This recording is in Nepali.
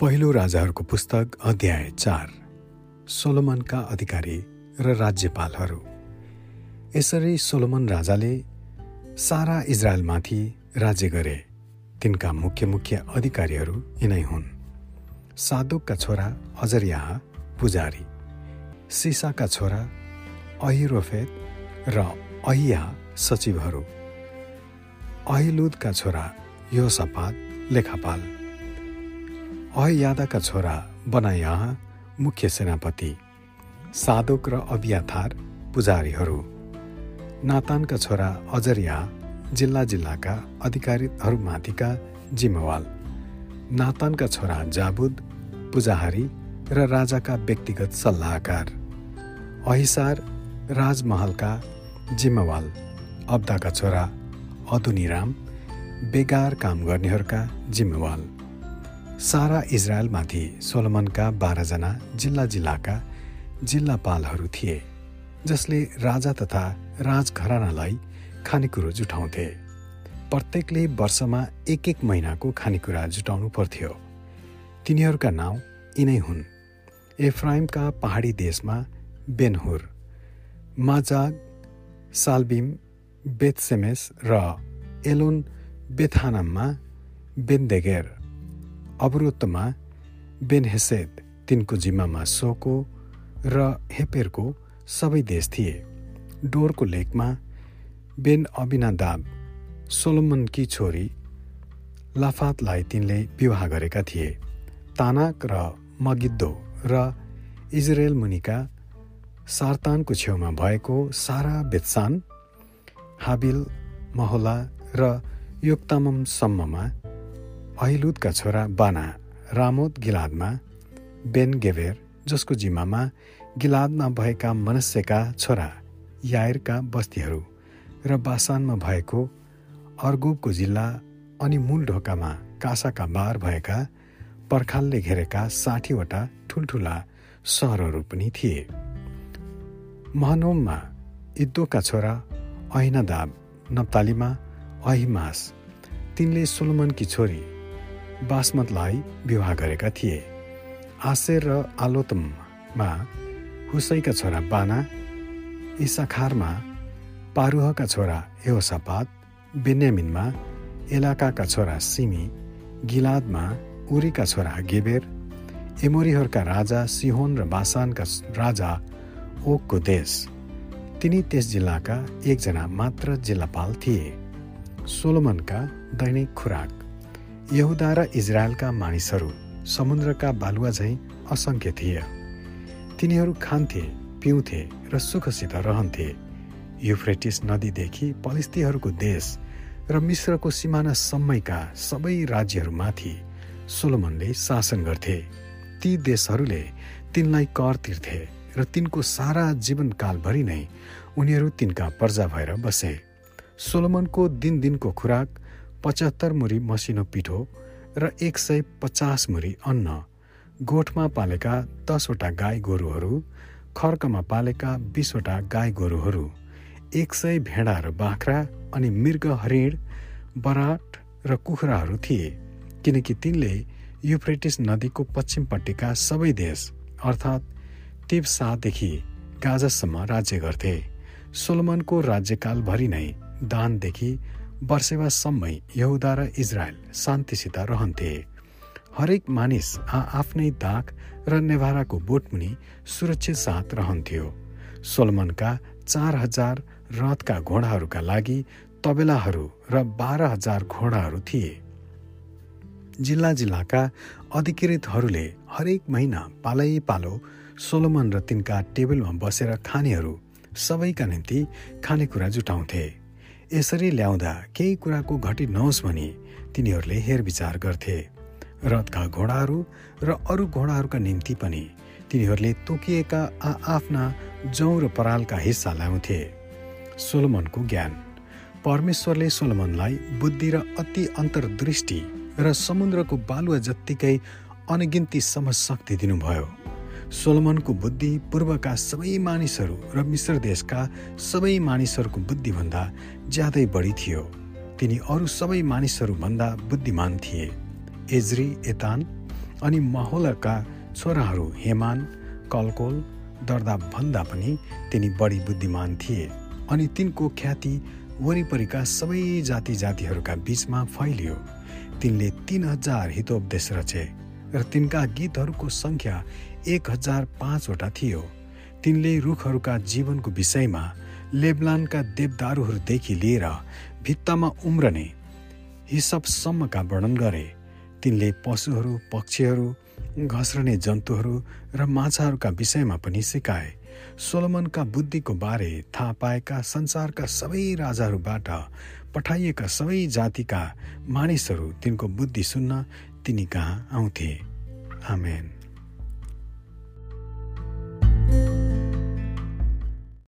पहिलो राजाहरूको पुस्तक अध्याय चार सोलोमनका अधिकारी र राज्यपालहरू। यसरी सोलोमन राजाले सारा इजरायलमाथि राज्य गरे। तिनका मुख्य मुख्य अधिकारीहरू यिनै हुन्। सादुकका छोरा अजरिया पुजारी सिसाका छोरा अहिरोफेत र अहिया सचिवहरू। अहिलुदका छोरा योसपात लेखापाल अहयादाका छोरा बनायाह मुख्य सेनापति सादोक र अबियाथार पुजारीहरू। नातानका छोरा अजरिया जिल्ला जिल्लाका अधिकारीहरूमाथिका जिम्मेवाल। नातानका छोरा जाबुद पुजाहारी र राजाका व्यक्तिगत सल्लाहकार। अहिसार राजमहलका जिम्मेवाल। अब्दाका छोरा अदुनिराम बेगार काम गर्नेहरूका जिम्मेवाल। सारा इजरायलमाथि सोलोमनका बाह्रजना जिल्ला जिल्लाका जिल्लापालहरू थिए जसले राजा तथा राजघरानालाई खानेकुरो जुटाउँथे। प्रत्येकले वर्षमा एक एक महिनाको खानेकुरा जुटाउनु पर्थ्यो। तिनीहरूका नाउँ यिनै हुन्। एफ्राइमका पहाडी देशमा बेनहुर माजाग सालबिम बेथसेमेस र एलोन बेथानाममा बेनदेगेर। अवरोत्तमा बेनहेसेद तिनको जिम्मामा सोको र हेपेरको सबै देश थिए। डोरको लेकमा बेन अबिनादाब सोलोमनकी छोरी लाफातलाई तिनले विवाह गरेका थिए। तानाक र मगिद्दो र इजरायल मुनिका सार्तानको छेउमा भएको सारा बेत्सान हाबिल महोला र योक्तामसम्ममा अहिलुदका छोरा बाना रामोद गिलादमा बेन गेभेर जसको जिम्मामा गिलादमा भएका मनुष्यका छोरा यायरका बस्तीहरू र बासानमा भएको अर्गुबको जिल्ला अनि मूल ढोकामा कासाका बार भएका पर्खालले घेरेका साठीवटा ठुल्ठुला सहरहरू पनि थिए। महनोममा इद्दोका छोरा अहिनादाब नप्तालीमा अहिमास तिनले सोलोमनकी छोरी बासमतलाई विवाह गरेका थिए। आसेर र आलोतममा हुसैका छोरा बाना इसाखारमा पारुहका छोरा एहोसापात बेन्यामिनमा एलाकाका छोरा सिमी गिलादमा उरीका छोरा गेबेर एमोरीहरूका राजा सिहोन र बासानका राजा ओकको देश। तिनी त्यस जिल्लाका एकजना मात्र जिल्लापाल थिए। सोलोमनका दैनिक खुराक। यहुदा र इजरायलका मानिसहरू समुद्रका बालुवा झैँ असङ्ख्य थिए। तिनीहरू खान्थे पिउँथे र सुखसित रहन्थे। युफ्रेटिस नदीदेखि पलिस्तीहरूको देश र मिश्रको सिमाना सम्मैका सबै राज्यहरूमाथि सोलोमनले शासन गर्थे। ती देशहरूले तिनलाई कर तिर्थे र तिनको सारा जीवनकालभरि नै उनीहरू तिनका पर्जा भएर बसे। सोलोमनको दिन दिनको खुराक पचहत्तर मुरी मसिनो पिठो र एक सय पचास मुरी अन्न गोठमा पालेका दसवटा गाई गोरुहरू खर्कमा पालेका बिसवटा गाई गोरुहरू एक सय भेडा र बाख्रा अनि मृग हरिण बराट र कुखुराहरू थिए किनकि तिनले युफ्रेटिस नदीको पश्चिमपट्टिका सबै देश अर्थात् तिप्सादेखि गाजासम्म राज्य गर्थे। सोलोमनको राज्यकालभरि नै दानदेखि वर्षेवासम्मै यहुदा र इजरायल शान्तिसित रहन्थे। हरेक मानिस आ आफ्नै दाग र नेभाराको बोटमुनि सुरक्षित साथ रहन्थ्यो। सोलमनका चार हजार रथका घोडाहरूका लागि तबेलाहरू र बाह्र हजार घोडाहरू थिए। जिल्ला जिल्लाका अधिकृतहरूले हरेक महिना पालै पालो सोलोमन र तिनका टेबलमा बसेर खानेहरू सबैका निम्ति खानेकुरा जुटाउँथे। यसरी ल्याउँदा केही कुराको घटी नहोस् भनी तिनीहरूले हेरविचार गर्थे। रथका घोडाहरू र अरू घोडाहरूका निम्ति पनि तिनीहरूले तोकिएका आफ्ना जौ र परालका हिस्सा ल्याउँथे। सोलोमनको ज्ञान। परमेश्वरले सोलोमनलाई बुद्धि र अति अन्तर्दृष्टि र समुद्रको बालुवा जत्तिकै अनगिन्ती समझ शक्ति दिनुभयो। सोलोमनको बुद्धि पूर्वका सबै मानिसहरू र मिश्र देशका सबै मानिसहरूको बुद्धिभन्दा ज्यादै बढी थियो। तिनी अरू सबै मानिसहरूभन्दा बुद्धिमान थिए। एज्री एतान अनि महोलका छोराहरू हेमान कलकोल दर्दा भन्दा पनि तिनी बढी बुद्धिमान थिए अनि तिनको ख्याति वरिपरिका सबै जाति जातिहरूका बीचमा फैलियो। तिनले तिन हजार हितोपदेश रचे र तिनका गीतहरूको सङ्ख्या एक हजार पाँचवटा थियो। तिनले रुखहरूका जीवनको विषयमा लेबलानका देवदारूहरूदेखि लिएर भित्तामा उम्रने हिसाबसम्मका वर्णन गरे। तिनले पशुहरू पक्षीहरू घस्रने जन्तुहरू र माछाहरूका विषयमा पनि सिकाए। सोलोमनका बुद्धिको बारे थाहा पाएका संसारका सबै राजाहरूबाट पठाइएका सबै जातिका मानिसहरू तिनको बुद्धि सुन्न तिनी कहाँ आउँथे। आमेन।